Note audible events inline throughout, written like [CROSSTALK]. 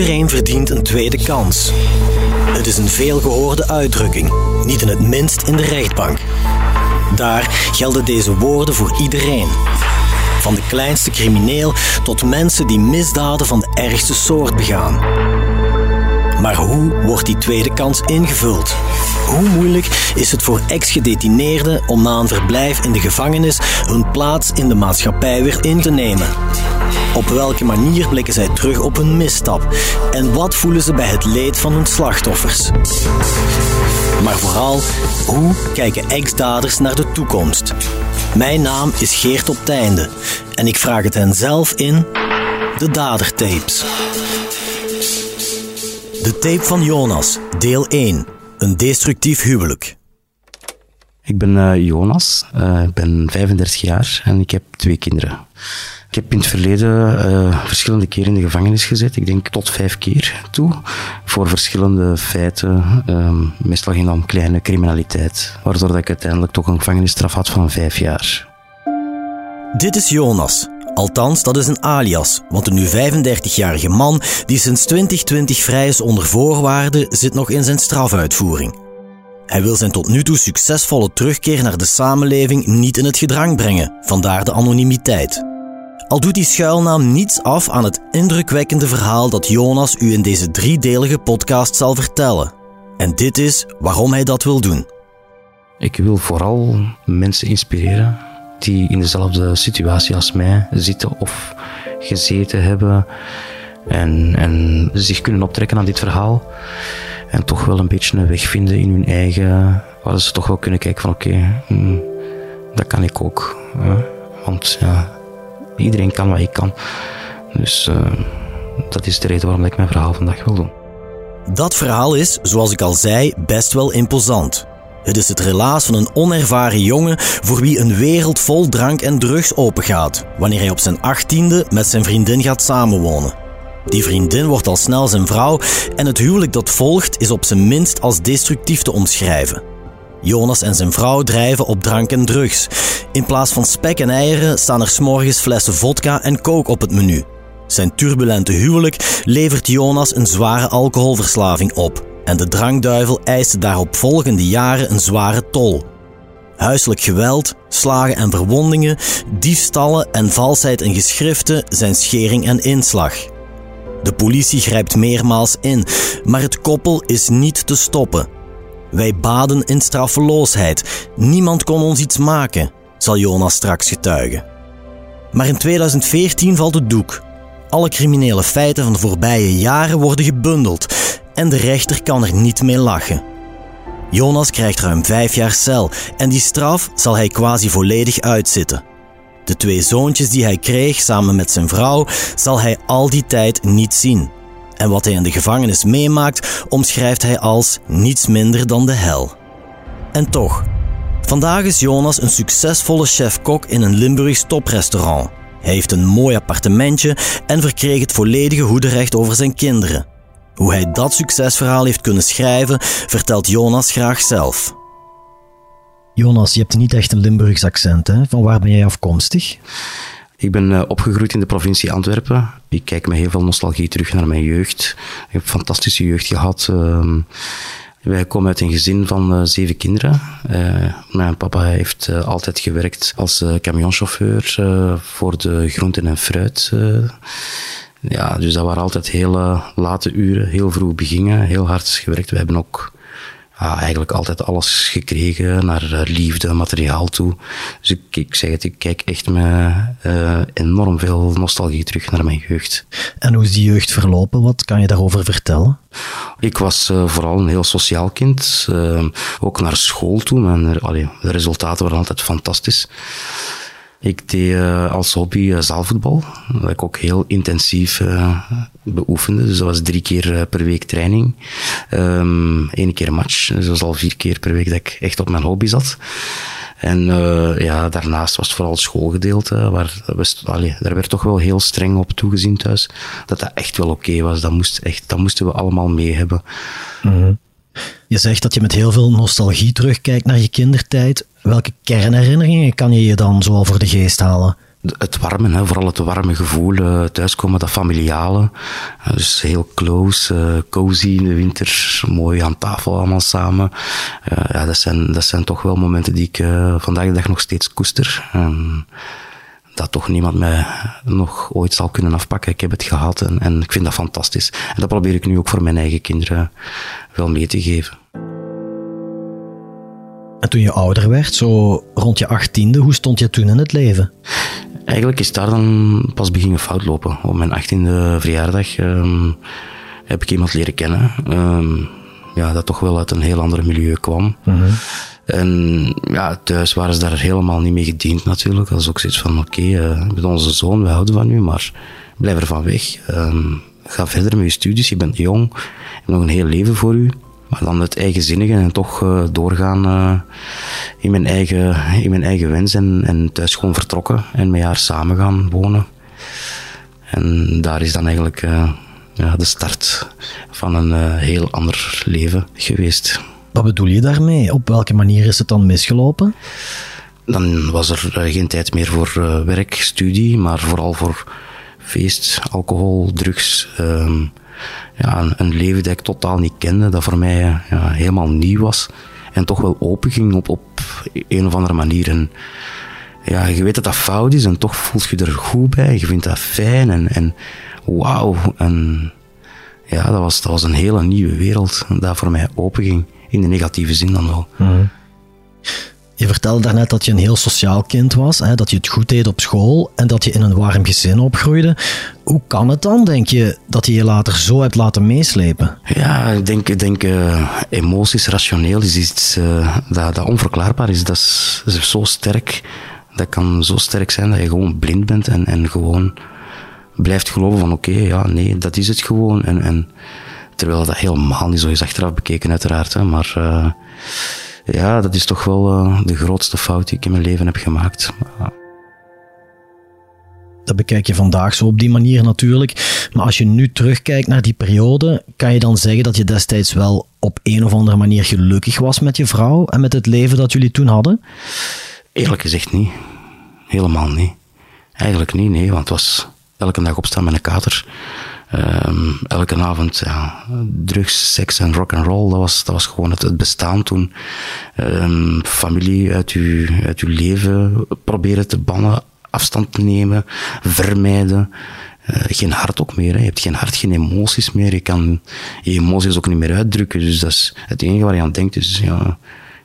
Iedereen verdient een tweede kans. Het is een veelgehoorde uitdrukking, niet in het minst in de rechtbank. Daar gelden deze woorden voor iedereen. Van de kleinste crimineel tot mensen die misdaden van de ergste soort begaan. Maar hoe wordt die tweede kans ingevuld? Hoe moeilijk is het voor ex-gedetineerden om na een verblijf in de gevangenis hun plaats in de maatschappij weer in te nemen? Op welke manier blikken zij terug op hun misstap? En wat voelen ze bij het leed van hun slachtoffers? Maar vooral, hoe kijken ex-daders naar de toekomst? Mijn naam is Geert op Teinde en ik vraag het hen zelf in de Dadertapes. De tape van Jonas, deel 1. Een destructief huwelijk. Ik ben uh, Jonas, uh, ik ben 35 jaar en ik heb twee kinderen. Ik heb in het verleden uh, verschillende keren in de gevangenis gezet. Ik denk tot vijf keer toe. Voor verschillende feiten. Um, meestal ging het om kleine criminaliteit. Waardoor dat ik uiteindelijk toch een gevangenisstraf had van vijf jaar. Dit is Jonas. Althans, dat is een alias, want de nu 35-jarige man die sinds 2020 vrij is onder voorwaarden zit nog in zijn strafuitvoering. Hij wil zijn tot nu toe succesvolle terugkeer naar de samenleving niet in het gedrang brengen, vandaar de anonimiteit. Al doet die schuilnaam niets af aan het indrukwekkende verhaal dat Jonas u in deze driedelige podcast zal vertellen. En dit is waarom hij dat wil doen. Ik wil vooral mensen inspireren die in dezelfde situatie als mij zitten of gezeten hebben en, en zich kunnen optrekken aan dit verhaal en toch wel een beetje een weg vinden in hun eigen, waar ze toch wel kunnen kijken van oké, hmm, dat kan ik ook. Want ja, iedereen kan wat ik kan. Dus uh, dat is de reden waarom ik mijn verhaal vandaag wil doen. Dat verhaal is, zoals ik al zei, best wel imposant. Het is het relaas van een onervaren jongen voor wie een wereld vol drank en drugs opengaat, wanneer hij op zijn achttiende met zijn vriendin gaat samenwonen. Die vriendin wordt al snel zijn vrouw en het huwelijk dat volgt is op zijn minst als destructief te omschrijven. Jonas en zijn vrouw drijven op drank en drugs. In plaats van spek en eieren staan er s'morgens flessen vodka en coke op het menu. Zijn turbulente huwelijk levert Jonas een zware alcoholverslaving op en de drankduivel eiste daarop volgende jaren een zware tol. Huiselijk geweld, slagen en verwondingen, diefstallen en valsheid in geschriften zijn schering en inslag. De politie grijpt meermaals in, maar het koppel is niet te stoppen. Wij baden in straffeloosheid. Niemand kon ons iets maken, zal Jonas straks getuigen. Maar in 2014 valt het doek. Alle criminele feiten van de voorbije jaren worden gebundeld en de rechter kan er niet mee lachen. Jonas krijgt ruim vijf jaar cel en die straf zal hij quasi volledig uitzitten. De twee zoontjes die hij kreeg samen met zijn vrouw zal hij al die tijd niet zien. En wat hij in de gevangenis meemaakt, omschrijft hij als niets minder dan de hel. En toch, vandaag is Jonas een succesvolle chef-kok in een Limburgs toprestaurant. Hij heeft een mooi appartementje en verkreeg het volledige hoederecht over zijn kinderen. Hoe hij dat succesverhaal heeft kunnen schrijven, vertelt Jonas graag zelf. Jonas, je hebt niet echt een Limburgs accent, hè? Van waar ben jij afkomstig? Ik ben uh, opgegroeid in de provincie Antwerpen. Ik kijk met heel veel nostalgie terug naar mijn jeugd. Ik heb een fantastische jeugd gehad. Uh, wij komen uit een gezin van uh, zeven kinderen. Uh, mijn papa heeft altijd gewerkt als camionchauffeur voor de groenten en fruit. Ja, dus dat waren altijd hele late uren, heel vroeg beginnen, heel hard gewerkt. We hebben ook ja, eigenlijk altijd alles gekregen naar eh, liefde, materiaal toe. Dus ik, ik zeg het, ik kijk echt met uh, enorm veel nostalgie terug naar mijn jeugd. En hoe is die jeugd verlopen? Wat kan je daarover vertellen? Ik was uh, vooral een heel sociaal kind. Uh, ook naar school toe. Allee, de resultaten waren altijd fantastisch. Ik deed uh, als hobby uh, zaalvoetbal, dat ik ook heel intensief uh, beoefende. Dus dat was drie keer per week training. Um, Eén keer match. Dus dat was al vier keer per week dat ik echt op mijn hobby zat. En ja, daarnaast was het vooral het schoolgedeelte, waar we, allee, daar werd toch wel heel streng op toegezien thuis. Dat dat echt wel oké was. Dat, moest echt, dat moesten we allemaal mee hebben. Mm Je zegt dat je met heel veel nostalgie terugkijkt naar je kindertijd. Welke kernherinneringen kan je je dan zo voor de geest halen? het warme, hè, vooral het warme gevoel uh, thuiskomen, dat familiale. Uh, dus heel close, uh, cozy in de winter, mooi aan tafel allemaal samen. ja, dat, zijn, dat zijn toch wel momenten die ik vandaag de dag nog steeds koester. Um, dat toch niemand mij nog ooit zal kunnen afpakken. Ik heb het gehad en, en ik vind dat fantastisch. En dat probeer ik nu ook voor mijn eigen kinderen wel mee te geven. En toen je ouder werd, zo rond je achttiende, hoe stond je toen in het leven? Eigenlijk is daar dan pas beginnen fout lopen. Op mijn achttiende verjaardag um, heb ik iemand leren kennen. Um, ja, dat toch wel uit een heel ander milieu kwam. Mhm. En ja, thuis waren ze daar helemaal niet mee gediend natuurlijk. Dat is ook zoiets van, oké, okay, uh, met onze zoon, we houden van u, maar blijf er van weg. Um, ga verder met je studies, je bent jong, je hebt nog een heel leven voor u. Maar dan het eigenzinnige en toch uh, doorgaan uh, in, mijn eigen, in mijn eigen wens en, en thuis gewoon vertrokken en met haar samen gaan wonen. En daar is dan eigenlijk uh, ja, de start van een heel ander leven geweest. Wat bedoel je daarmee? Op welke manier is het dan misgelopen? Dan was er geen tijd meer voor werk, studie, maar vooral voor feest, alcohol, drugs. Ehm, ja, een, leven dat ik totaal niet kende, dat voor mij ja, helemaal nieuw was. En toch wel open ging op, op een of andere manier. En, ja, je weet dat dat fout is en toch voelt je er goed bij. Je vindt dat fijn en, en wauw. En ja, dat was, dat was een hele nieuwe wereld dat voor mij open ging. In de negatieve zin dan wel. Mhm. Je vertelde daarnet dat je een heel sociaal kind was, hè, dat je het goed deed op school en dat je in een warm gezin opgroeide. Hoe kan het dan, denk je, dat je je later zo hebt laten meeslepen? Ja, ik denk, ik denk uh, emoties, rationeel is iets uh, dat, dat onverklaarbaar is. Dat is, zo sterk. Dat kan zo sterk zijn dat je gewoon blind bent en, en gewoon blijft geloven van oké, ja, nee, dat is het gewoon. En, en, terwijl dat helemaal niet zo is achteraf bekeken uiteraard, hè, maar... Uh, ja, dat is toch wel uh, de grootste fout die ik in mijn leven heb gemaakt. Dat bekijk je vandaag zo op die manier natuurlijk. Maar als je nu terugkijkt naar die periode, kan je dan zeggen dat je destijds wel op een of andere manier gelukkig was met je vrouw en met het leven dat jullie toen hadden? Eerlijk gezegd niet. Helemaal niet. Eigenlijk niet, nee, want het was elke dag opstaan met een kater. Um, elke avond ja, drugs, seks en rock and roll, dat was, dat was gewoon het, bestaan toen. Um, familie uit uw, uit uw leven proberen te bannen, afstand nemen, vermijden. Uh, geen hart ook meer. Je hebt geen hart, geen emoties meer. Je kan je emoties ook niet meer uitdrukken. Dus dat is het enige waar je aan denkt. Dus ja,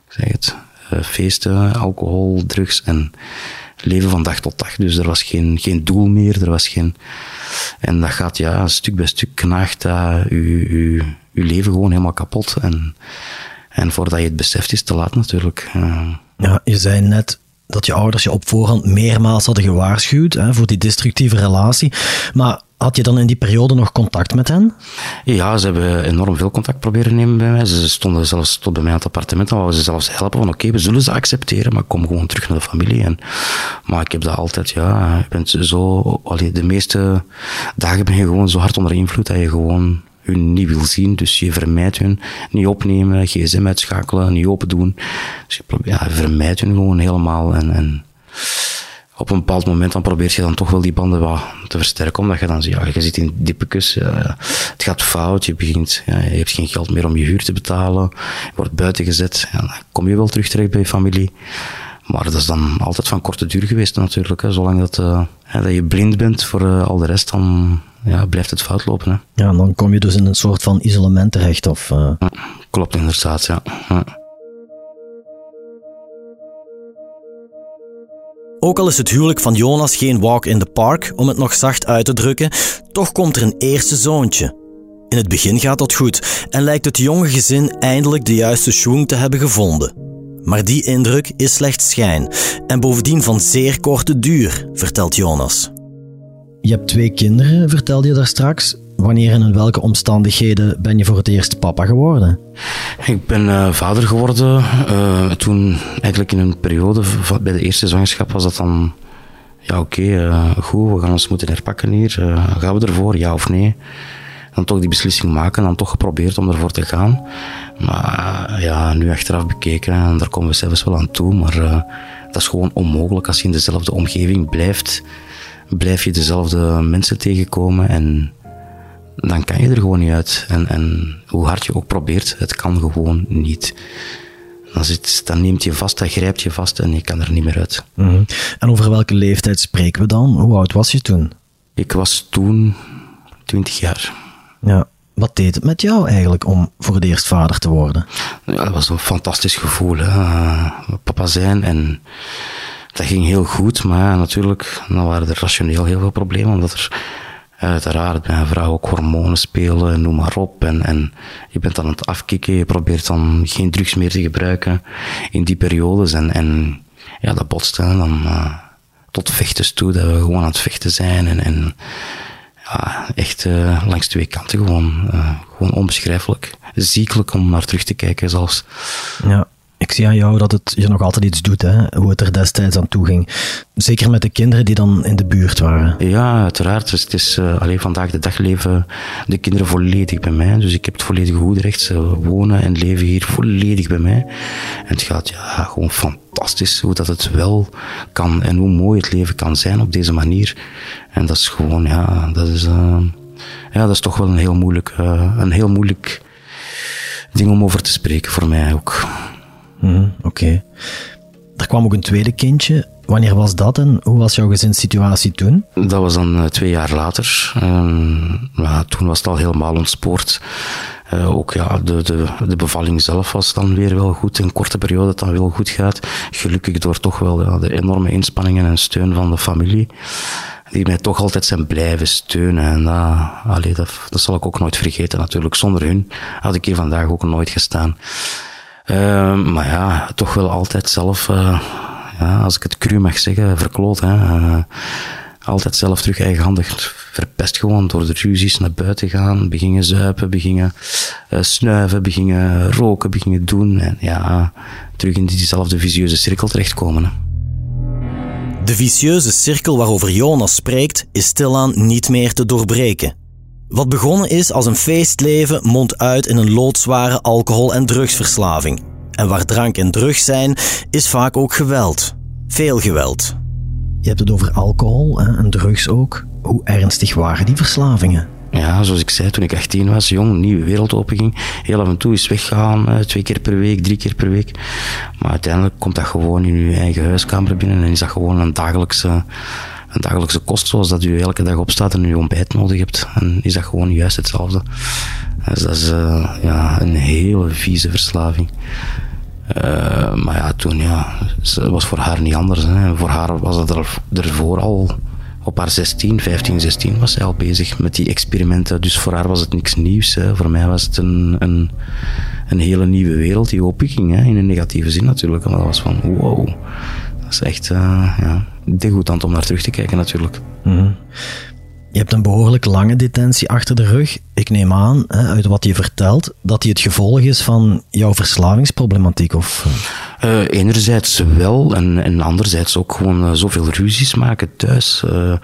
ik zeg het. Uh, feesten, alcohol, drugs en leven van dag tot dag. Dus er was geen, geen doel meer, er was geen... En dat gaat, ja, stuk bij stuk knaagt dat uw leven gewoon helemaal kapot. En, en voordat je het beseft is te laat natuurlijk. Ja, je zei net dat je ouders je op voorhand meermaals hadden gewaarschuwd hè, voor die destructieve relatie. Maar had je dan in die periode nog contact met hen? Ja, ze hebben enorm veel contact proberen nemen bij mij. Ze stonden zelfs tot bij mij aan het appartement. Dan wouden ze zelfs helpen van oké, we zullen ze accepteren, maar kom gewoon terug naar de familie. En, maar ik heb dat altijd, ja, je bent zo, de meeste dagen ben je gewoon zo hard onder invloed dat je gewoon hun niet wil zien. Dus je vermijdt hun. Niet opnemen, gsm uitschakelen, niet open doen. Dus je ja, vermijdt hun gewoon helemaal. En, en op een bepaald moment dan probeert je dan toch wel die banden wat te versterken, omdat je dan ziet, je zit in diepe kus, het gaat fout, je begint, ja, je hebt geen geld meer om je huur te betalen, je wordt buiten gezet, ja, dan kom je wel terug terecht bij je familie. Maar dat is dan altijd van korte duur geweest natuurlijk. Hè. Zolang dat, uh, dat je blind bent voor uh, al de rest, dan ja, blijft het fout lopen. Hè. Ja, dan kom je dus in een soort van isolement terecht. Of, uh... ja, klopt inderdaad, ja. ja. Ook al is het huwelijk van Jonas geen walk in the park, om het nog zacht uit te drukken, toch komt er een eerste zoontje. In het begin gaat dat goed en lijkt het jonge gezin eindelijk de juiste schwung te hebben gevonden. Maar die indruk is slechts schijn en bovendien van zeer korte duur, vertelt Jonas. Je hebt twee kinderen, vertelde je daar straks. Wanneer en in welke omstandigheden ben je voor het eerst papa geworden? Ik ben uh, vader geworden. Uh, toen eigenlijk in een periode bij de eerste zwangerschap was dat dan... Ja, oké, eh, goed, we gaan ons moeten herpakken hier. gaan we ervoor, ja of nee? Dan toch die beslissing maken, dan toch geprobeerd om ervoor te gaan. Maar ja, nu achteraf bekeken, en daar komen we zelfs wel aan toe, maar dat is gewoon onmogelijk als je in dezelfde omgeving blijft. Blijf je dezelfde mensen tegenkomen en dan kan je er gewoon niet uit. En, en hoe hard je ook probeert, het kan gewoon niet. Dan, zit, dan neemt je vast, dan grijpt je vast en je kan er niet meer uit. Mhm. En over welke leeftijd spreken we dan? Hoe oud was je toen? Ik was toen 20 jaar. Ja. Wat deed het met jou eigenlijk om voor het eerst vader te worden? Ja, dat was een fantastisch gevoel. Hè. Uh, papa zijn en dat ging heel goed, maar natuurlijk dan waren er rationeel heel veel problemen, omdat er uiteraard bij een vrouw ook hormonen spelen, noem maar op. En, en je bent aan het afkicken, je probeert dan geen drugs meer te gebruiken in die periodes. En, en ja, dat botst dan uh, tot vechten toe, dat we gewoon aan het vechten zijn. En, en ja, echt uh, langs twee kanten gewoon, gewoon onbeschrijfelijk. Ziekelijk om naar terug te kijken zelfs. Ja. Ik zie aan jou dat het je nog altijd iets doet, hè? hoe het er destijds aan toe ging. Zeker met de kinderen die dan in de buurt waren. Ja, uiteraard. Dus het is uh, alleen vandaag de dag leven de kinderen volledig bij mij. Dus ik heb het volledige goedrecht. Ze wonen en leven hier volledig bij mij. En het gaat ja, gewoon fantastisch hoe dat het wel kan en hoe mooi het leven kan zijn op deze manier. En dat is gewoon, ja, dat is, uh, ja, dat is toch wel een heel moeilijk, uh, een heel moeilijk ding om over te spreken voor mij ook. Mm, Oké. Okay. Er kwam ook een tweede kindje. Wanneer was dat en hoe was jouw gezinssituatie toen? Dat was dan uh, twee jaar later. Ja, toen was het al helemaal ontspoord. Uh, ook ja, de, de, de bevalling zelf was dan weer wel goed. In een korte periode dat dan wel goed gaat. Gelukkig door toch wel ja, de enorme inspanningen en steun van de familie. Die mij toch altijd zijn blijven steunen. En dat, allee, dat, dat zal ik ook nooit vergeten natuurlijk. Zonder hun had ik hier vandaag ook nooit gestaan. Uh, maar ja, toch wel altijd zelf, uh, ja, als ik het cru mag zeggen, verkloot. Hè. Uh, altijd zelf terug eigenhandig verpest gewoon door de ruzies naar buiten gaan, beginnen zuipen, beginnen snuiven, beginnen roken, beginnen doen. En ja, terug in diezelfde visieuze cirkel terechtkomen. De vicieuze cirkel waarover Jonas spreekt, is stilaan niet meer te doorbreken. Wat begonnen is als een feestleven mondt uit in een loodzware alcohol- en drugsverslaving. En waar drank en drugs zijn, is vaak ook geweld. Veel geweld. Je hebt het over alcohol hè, en drugs ook. Hoe ernstig waren die verslavingen? Ja, zoals ik zei, toen ik 18 was, jong, nieuwe wereld openging. Heel af en toe is weggaan, twee keer per week, drie keer per week. Maar uiteindelijk komt dat gewoon in je eigen huiskamer binnen en is dat gewoon een dagelijkse een dagelijkse kost, zoals dat u elke dag opstaat en u ontbijt nodig hebt. En is dat gewoon juist hetzelfde. Dus dat is uh, ja, een hele vieze verslaving. Uh, maar ja, toen ja, was voor haar niet anders. Hè. Voor haar was het er, ervoor al op haar 16, 15, 16 was zij al bezig met die experimenten. Dus voor haar was het niks nieuws. Voor mij was het een, een, een hele nieuwe wereld die openging. In een negatieve zin natuurlijk. Maar dat was van wow. Dat is echt uh, ja, degoutant om naar terug te kijken natuurlijk. Mm -hmm. Je hebt een behoorlijk lange detentie achter de rug. Ik neem aan, hè, uit wat je vertelt, dat die het gevolg is van jouw verslavingsproblematiek? Of? Uh, enerzijds wel, en, en anderzijds ook gewoon uh, zoveel ruzies maken thuis. Uh,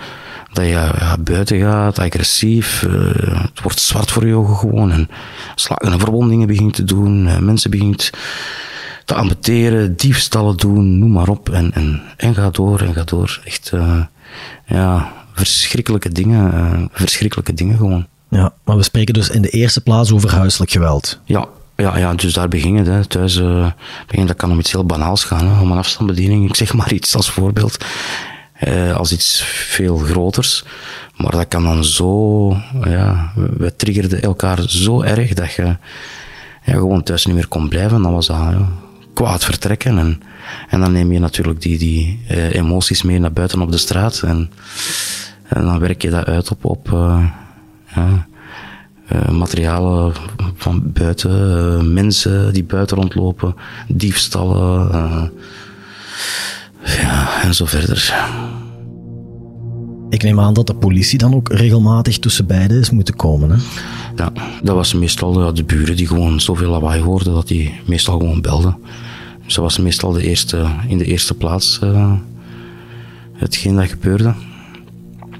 dat je ja, buiten gaat, agressief, het wordt zwart voor je ogen gewoon. En slagen en verwondingen begint te doen, mensen begint te amputeren, diefstallen doen, noem maar op. En, en, en ga door en ga door. Echt, ja verschrikkelijke dingen, uh, verschrikkelijke dingen gewoon. Ja, maar we spreken dus in de eerste plaats over huiselijk geweld. Ja, ja, ja dus daar begin het. Hè. Thuis uh, begin, dat kan om iets heel banaals gaan, hè, om een afstandsbediening. Ik zeg [LAUGHS] maar iets als voorbeeld, uh, als iets veel groters. Maar dat kan dan zo, ja, we triggerden elkaar zo erg dat je ja, gewoon thuis niet meer kon blijven. Dan was dat ja, kwaad vertrekken en, en dan neem je natuurlijk die, die uh, emoties mee naar buiten op de straat en en dan werk je dat uit op, op uh, ja, uh, materialen van buiten, mensen die buiten rondlopen, diefstallen, ja, en zo verder. Ik neem aan dat de politie dan ook regelmatig tussen beiden is moeten komen. Hè? Ja, dat was meestal de buren die gewoon zoveel lawaai hoorden dat die meestal gewoon belden. Dus dat was meestal de eerste, in de eerste plaats hetgeen dat gebeurde.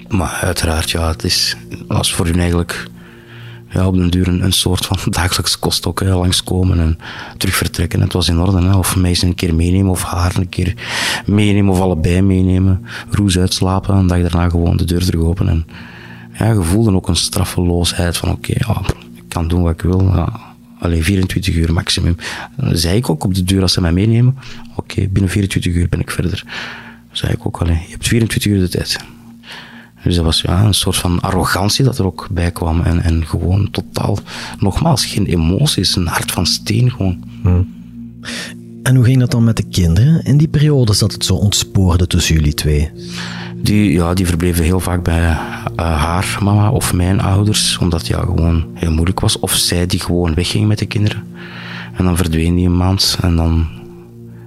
Maar uiteraard, ja, het is, was voor hun eigenlijk ja, op den duur een, soort van [LAUGHS] dagelijkse kost ook hè, langskomen en terug vertrekken. Het was in orde. Hè. Of meisje een keer meenemen of haar een keer meenemen of allebei meenemen. Roes uitslapen en dag daarna gewoon de deur terug open. En ja, je voelde ook een straffeloosheid van oké, ja, ik kan doen wat ik wil. Ja. Alleen 24 uur maximum. Dat zei ik ook op de deur als ze mij meenemen. Oké, binnen 24 uur ben ik verder. Dat zei ik ook alleen. Je hebt 24 uur de tijd. Dus dat was ja, een soort van arrogantie dat er ook bij kwam. En, en gewoon totaal, nogmaals, geen emoties, een hart van steen gewoon. En hoe ging dat dan met de kinderen in die periodes dat het zo ontspoorde tussen jullie twee? Die, ja, die verbleven heel vaak bij uh, haar mama of mijn ouders, omdat ja, gewoon heel moeilijk was. Of zij die gewoon wegging met de kinderen. En dan verdween die een maand en dan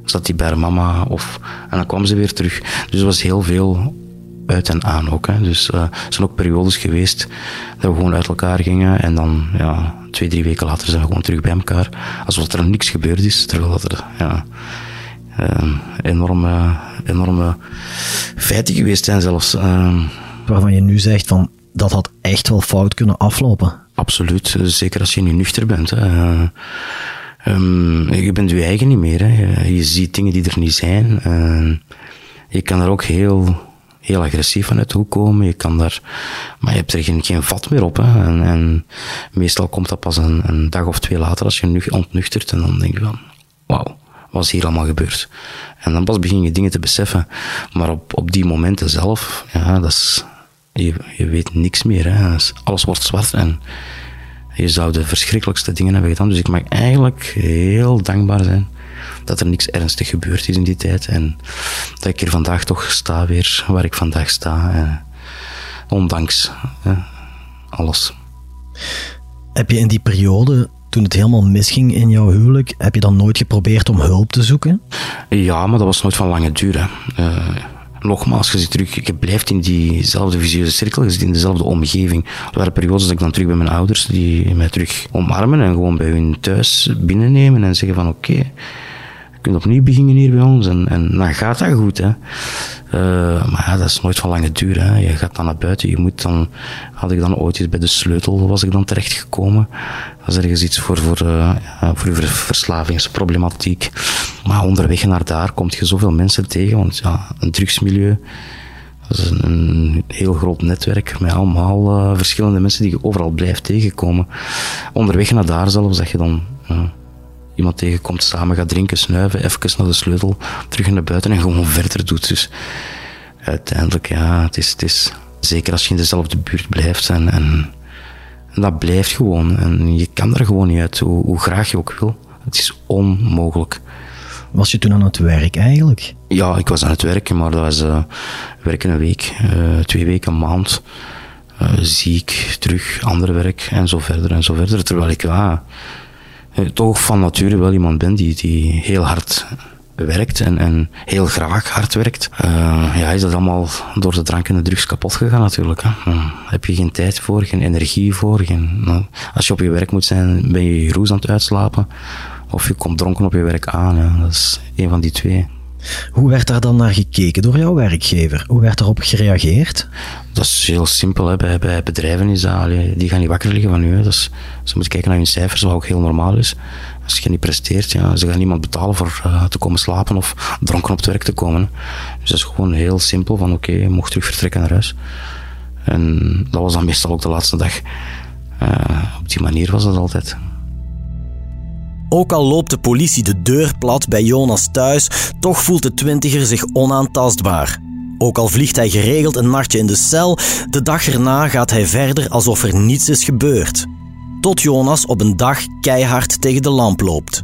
zat die bij haar mama of, en dan kwam ze weer terug. Dus er was heel veel uit en aan ook. Hè. Dus uh, er zijn ook periodes geweest dat we gewoon uit elkaar gingen en dan ja, twee, drie weken later zijn we gewoon terug bij elkaar. Alsof er niks gebeurd is, terwijl dat er ja, uh, enorme, enorme feiten geweest zijn zelfs. Uh, Waarvan je nu zegt van dat had echt wel fout kunnen aflopen. Absoluut, zeker als je nu nuchter bent. Hè. Um, je bent je eigen niet meer. Hè. Je, je ziet dingen die er niet zijn. je kan er ook heel heel agressief vanuit hoe komen. Je kan daar, maar je hebt er geen, geen vat meer op. Hè. En, en meestal komt dat pas een, een, dag of twee later als je nu ontnuchtert en dan denk je van, wauw, wat is hier allemaal gebeurd? En dan pas begin je dingen te beseffen. Maar op, op die momenten zelf, ja, dat is, je, je weet niks meer. Hè. Alles wordt zwart en je zou de verschrikkelijkste dingen hebben gedaan. Dus ik mag eigenlijk heel dankbaar zijn dat er niks ernstig gebeurd is in die tijd. En dat ik hier vandaag toch sta weer waar ik vandaag sta. Ondanks alles. Heb je in die periode, toen het helemaal misging in jouw huwelijk, heb je dan nooit geprobeerd om hulp te zoeken? Ja, maar dat was nooit van lange duur. Uh, nogmaals, je zit terug, je blijft in diezelfde visieuze cirkel, je zit in dezelfde omgeving. Er waren periodes dat ik dan terug bij mijn ouders, die mij terug omarmen en gewoon bij hun thuis binnennemen en zeggen van oké, kunt opnieuw beginnen hier bij ons en, en dan gaat dat goed. Hè. Uh, maar ja, dat is nooit van lange duur. Hè. Je gaat dan naar buiten, je moet dan, had ik dan ooit eens bij de sleutel, was ik dan terechtgekomen. Dat is ergens iets voor, voor, uh, voor uw verslavingsproblematiek. Maar onderweg naar daar komt je zoveel mensen tegen, want ja, een drugsmilieu, dat is een, heel groot netwerk met allemaal uh, verschillende mensen die je overal blijft tegenkomen. Onderweg naar daar zelfs, dat je dan iemand tegenkomt, samen gaat drinken, snuiven, even naar de sleutel, terug naar buiten en gewoon verder doet. Dus uiteindelijk, ja, het is, het is zeker als je in dezelfde buurt blijft en, en, en dat blijft gewoon. En je kan er gewoon niet uit, hoe, hoe graag je ook wil. Het is onmogelijk. Was je toen aan het werk eigenlijk? Ja, ik was aan het werken, maar dat was uh, werken een week, uh, twee weken, een maand. Uh, ziek, terug, ander werk en zo verder en zo verder. Terwijl ik, ja, toch van nature wel iemand ben die, die heel hard werkt en, en heel graag hard werkt. Uh, ja, is dat allemaal door de drank en de drugs kapot gegaan natuurlijk. Hè. Heb je geen tijd voor, geen energie voor. Geen, nou, als je op je werk moet zijn, ben je je roes aan het uitslapen. Of je komt dronken op je werk aan. Dat is een van die twee. Hoe werd daar dan naar gekeken door jouw werkgever? Hoe werd daarop gereageerd? Dat is heel simpel. Hè. Bij, bij bedrijven is dat, die gaan niet wakker liggen van u. Ze moeten kijken naar hun cijfers, wat ook heel normaal is. Als je niet presteert, ja, ze gaan niemand betalen voor uh, te komen slapen of dronken op het werk te komen. Dus dat is gewoon heel simpel van oké, je mocht terug vertrekken naar huis. En dat was dan meestal ook de laatste dag. Uh, op die manier was dat altijd. Ook al loopt de politie de deur plat bij Jonas thuis, toch voelt de twintiger zich onaantastbaar. Ook al vliegt hij geregeld een nachtje in de cel, de dag erna gaat hij verder alsof er niets is gebeurd. Tot Jonas op een dag keihard tegen de lamp loopt.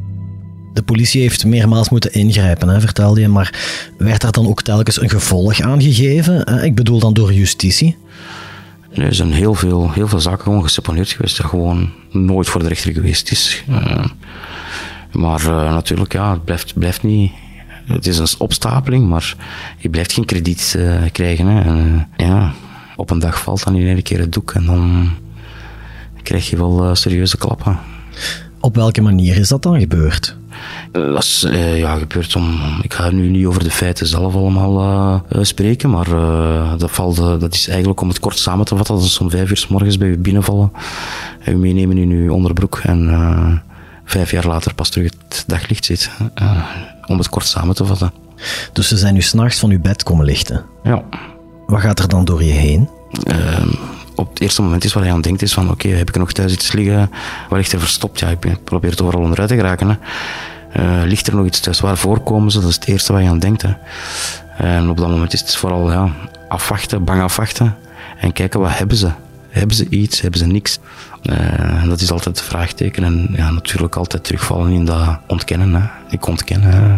De politie heeft meermaals moeten ingrijpen, hè, vertelde je, maar werd daar dan ook telkens een gevolg aan gegeven? Ik bedoel dan door justitie? Nee, er zijn heel veel, heel veel zaken gewoon geseponeerd geweest dat gewoon nooit voor de rechter geweest is. Uh, maar uh, natuurlijk, ja, het blijft, blijft niet. Het is een opstapeling, maar je blijft geen krediet uh, krijgen. Hè. En, ja, op een dag valt dan in één keer het doek en dan krijg je wel serieuze klappen. Op welke manier is dat dan gebeurd? Dat is ja, gebeurd om... Ik ga nu niet over de feiten zelf allemaal spreken, maar dat, valt, dat is eigenlijk om het kort samen te vatten. Dat is om vijf uur s morgens bij u binnenvallen en u meenemen in uw onderbroek en vijf jaar later pas terug het daglicht ziet. om het kort samen te vatten. Dus ze zijn nu s'nachts van uw bed komen lichten? Ja. Wat gaat er dan door je heen? Ehm, op het eerste moment is wat hij aan denkt is van oké, heb ik nog thuis iets liggen? Waar ligt er verstopt? Ja, ik probeer het overal onderuit te geraken. Hè. Uh, ligt er nog iets thuis? Waar voorkomen ze? Dat is het eerste wat je aan denkt. Hè. En op dat moment is het vooral ja, afwachten, bang afwachten. En kijken wat hebben ze? Hebben ze iets? Hebben ze niks? Uh, dat is altijd het vraagteken. En ja, natuurlijk altijd terugvallen in dat ontkennen. Hè. Ik ontken. Hè.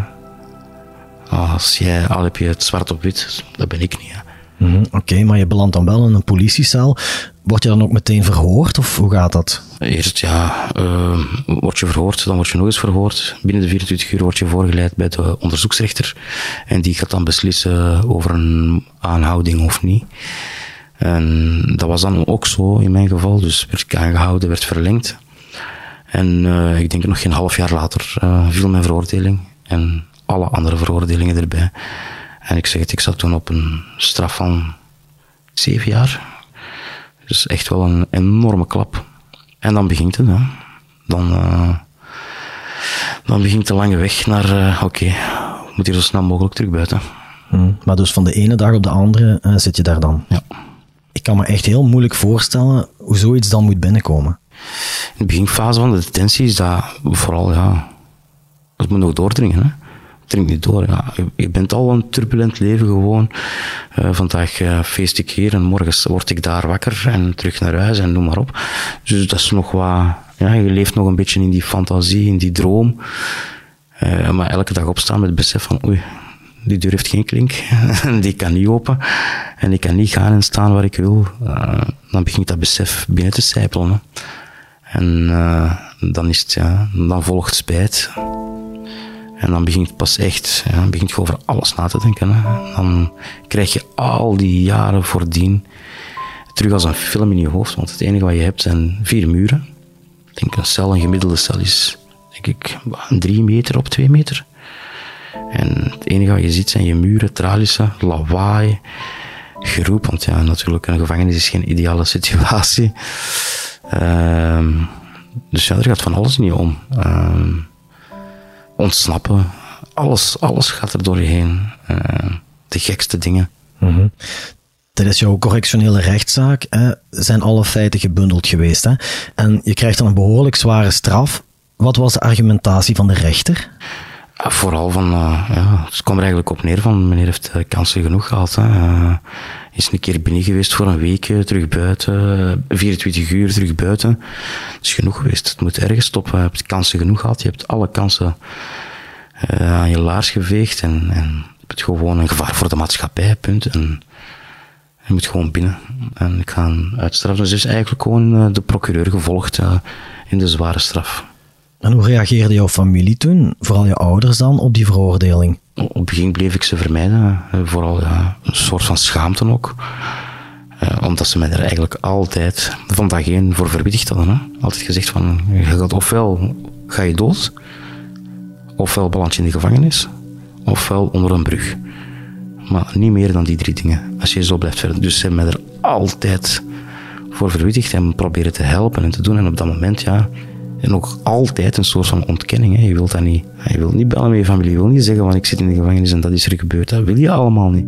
Als jij, al heb je het zwart op wit, dat ben ik niet. Hè. Mhm, oké, maar je belandt dan wel in een politiecel. Word je dan ook meteen verhoord of hoe gaat dat? Eerst ja, uh, word je verhoord, dan word je nog eens verhoord. Binnen de 24 uur word je voorgeleid bij de onderzoeksrechter. En die gaat dan beslissen over een aanhouding of niet. En dat was dan ook zo in mijn geval. Dus werd ik aangehouden, werd verlengd. En uh, ik denk nog geen half jaar later uh, viel mijn veroordeling. En alle andere veroordelingen erbij. En ik zeg het, ik zat toen op een straf van zeven jaar. Dus echt wel een enorme klap. En dan begint het. Hè. Dan, uh, dan begint de lange weg naar, oké, okay, moet hier zo snel mogelijk terug buiten. Hmm, maar dus van de ene dag op de andere zit je daar dan? Ja. Ik kan me echt heel moeilijk voorstellen hoe zoiets dan moet binnenkomen. In de beginfase van de detentie is dat vooral, ja, het moet nog doordringen. Hè drink niet door. Ja. Je, bent al een turbulent leven gewoon. Uh, vandaag uh, feest ik hier en morgen word ik daar wakker en terug naar huis en noem maar op. Dus dat is nog wat, ja, je leeft nog een beetje in die fantasie, in die droom. Uh, maar elke dag opstaan met het besef van, oei, die deur heeft geen klink, [LAUGHS] die kan niet open en ik kan niet gaan en staan waar ik wil. dan begint dat besef binnen te sijpelen. En dan, is het, ja, dan volgt spijt. En dan begint het pas echt, ja, begint je over alles na te denken. Dan krijg je al die jaren voordien terug als een film in je hoofd. Want het enige wat je hebt zijn vier muren. Denk een cel, een gemiddelde cel is denk ik drie meter op twee meter. En het enige wat je ziet zijn je muren, tralissen, lawaai, geroep. Want ja, natuurlijk, een gevangenis is geen ideale situatie. Uh, dus ja, er gaat van alles niet om. Uh, ontsnappen. Alles, alles gaat er door je heen. Uh, de gekste dingen. Mm Tijdens jouw correctionele rechtszaak hè, zijn alle feiten gebundeld geweest. Hè? En je krijgt dan een behoorlijk zware straf. Wat was de argumentatie van de rechter? Vooral van, uh, ja, het kwam er eigenlijk op neer van, meneer heeft uh, kansen genoeg gehad. Hè. Uh, is een keer binnen geweest voor een week, terug buiten, 24 uur terug buiten. Het is genoeg geweest, het moet ergens stoppen. Je hebt kansen genoeg gehad, je hebt alle kansen aan je laars geveegd en, en je hebt gewoon een gevaar voor de maatschappij, punt. En je moet gewoon binnen en ik ga uitstraffen. Dus is eigenlijk gewoon de procureur gevolgd in de zware straf. En hoe reageerde jouw familie toen, vooral je ouders dan, op die veroordeling? Op het begin bleef ik ze vermijden, eh, vooral ja, een soort van schaamte ook. Uh, omdat ze mij er eigenlijk altijd van dag één voor verwittigd hadden. Hè. Altijd gezegd van, ofwel ga je dood, ofwel beland je in de gevangenis, ofwel onder een brug. Maar niet meer dan die drie dingen, als je zo blijft verder. Dus ze hebben mij er altijd voor verwittigd en proberen te helpen en te doen. En op dat moment, ja, en nog altijd een soort van ontkenning. Hè. Je wilt dat niet. Je wilt niet bellen met je familie. Je wilt niet zeggen van ik zit in de gevangenis en dat is er gebeurd. Dat wil je allemaal niet.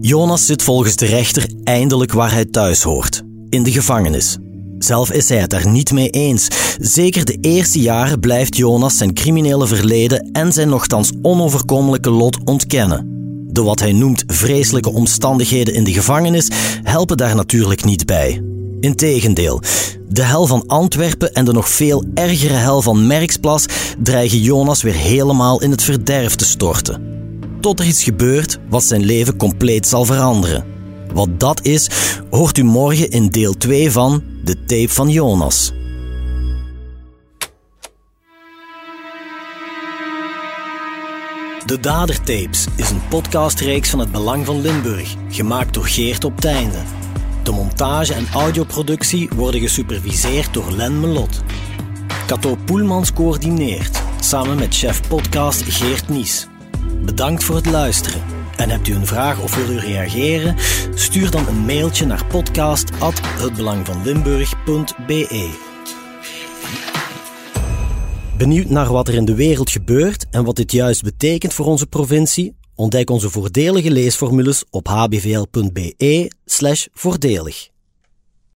Jonas zit volgens de rechter eindelijk waar hij thuis hoort. In de gevangenis. Zelf is hij het daar niet mee eens. Zeker de eerste jaren blijft Jonas zijn criminele verleden en zijn nogthans onoverkomelijke lot ontkennen. De wat hij noemt vreselijke omstandigheden in de gevangenis helpen daar natuurlijk niet bij. Integendeel, de hel van Antwerpen en de nog veel ergere hel van Merksplas dreigen Jonas weer helemaal in het verderf te storten. Tot er iets gebeurt wat zijn leven compleet zal veranderen. Wat dat is, hoort u morgen in deel 2 van De Tape van Jonas. De Dadertapes is een podcastreeks van het Belang van Limburg, gemaakt door Geert op Teinde. De montage en audioproductie worden gesuperviseerd door Len Melot. Cato Poelmans coördineert, samen met chef podcast Geert Nies. Bedankt voor het luisteren. En hebt u een vraag of wil u reageren? Stuur dan een mailtje naar podcast.hetbelangvanlimburg.be Benieuwd naar wat er in de wereld gebeurt en wat dit juist betekent voor onze provincie? Ontdek onze voordelige leesformules op hbvl.be voordelig.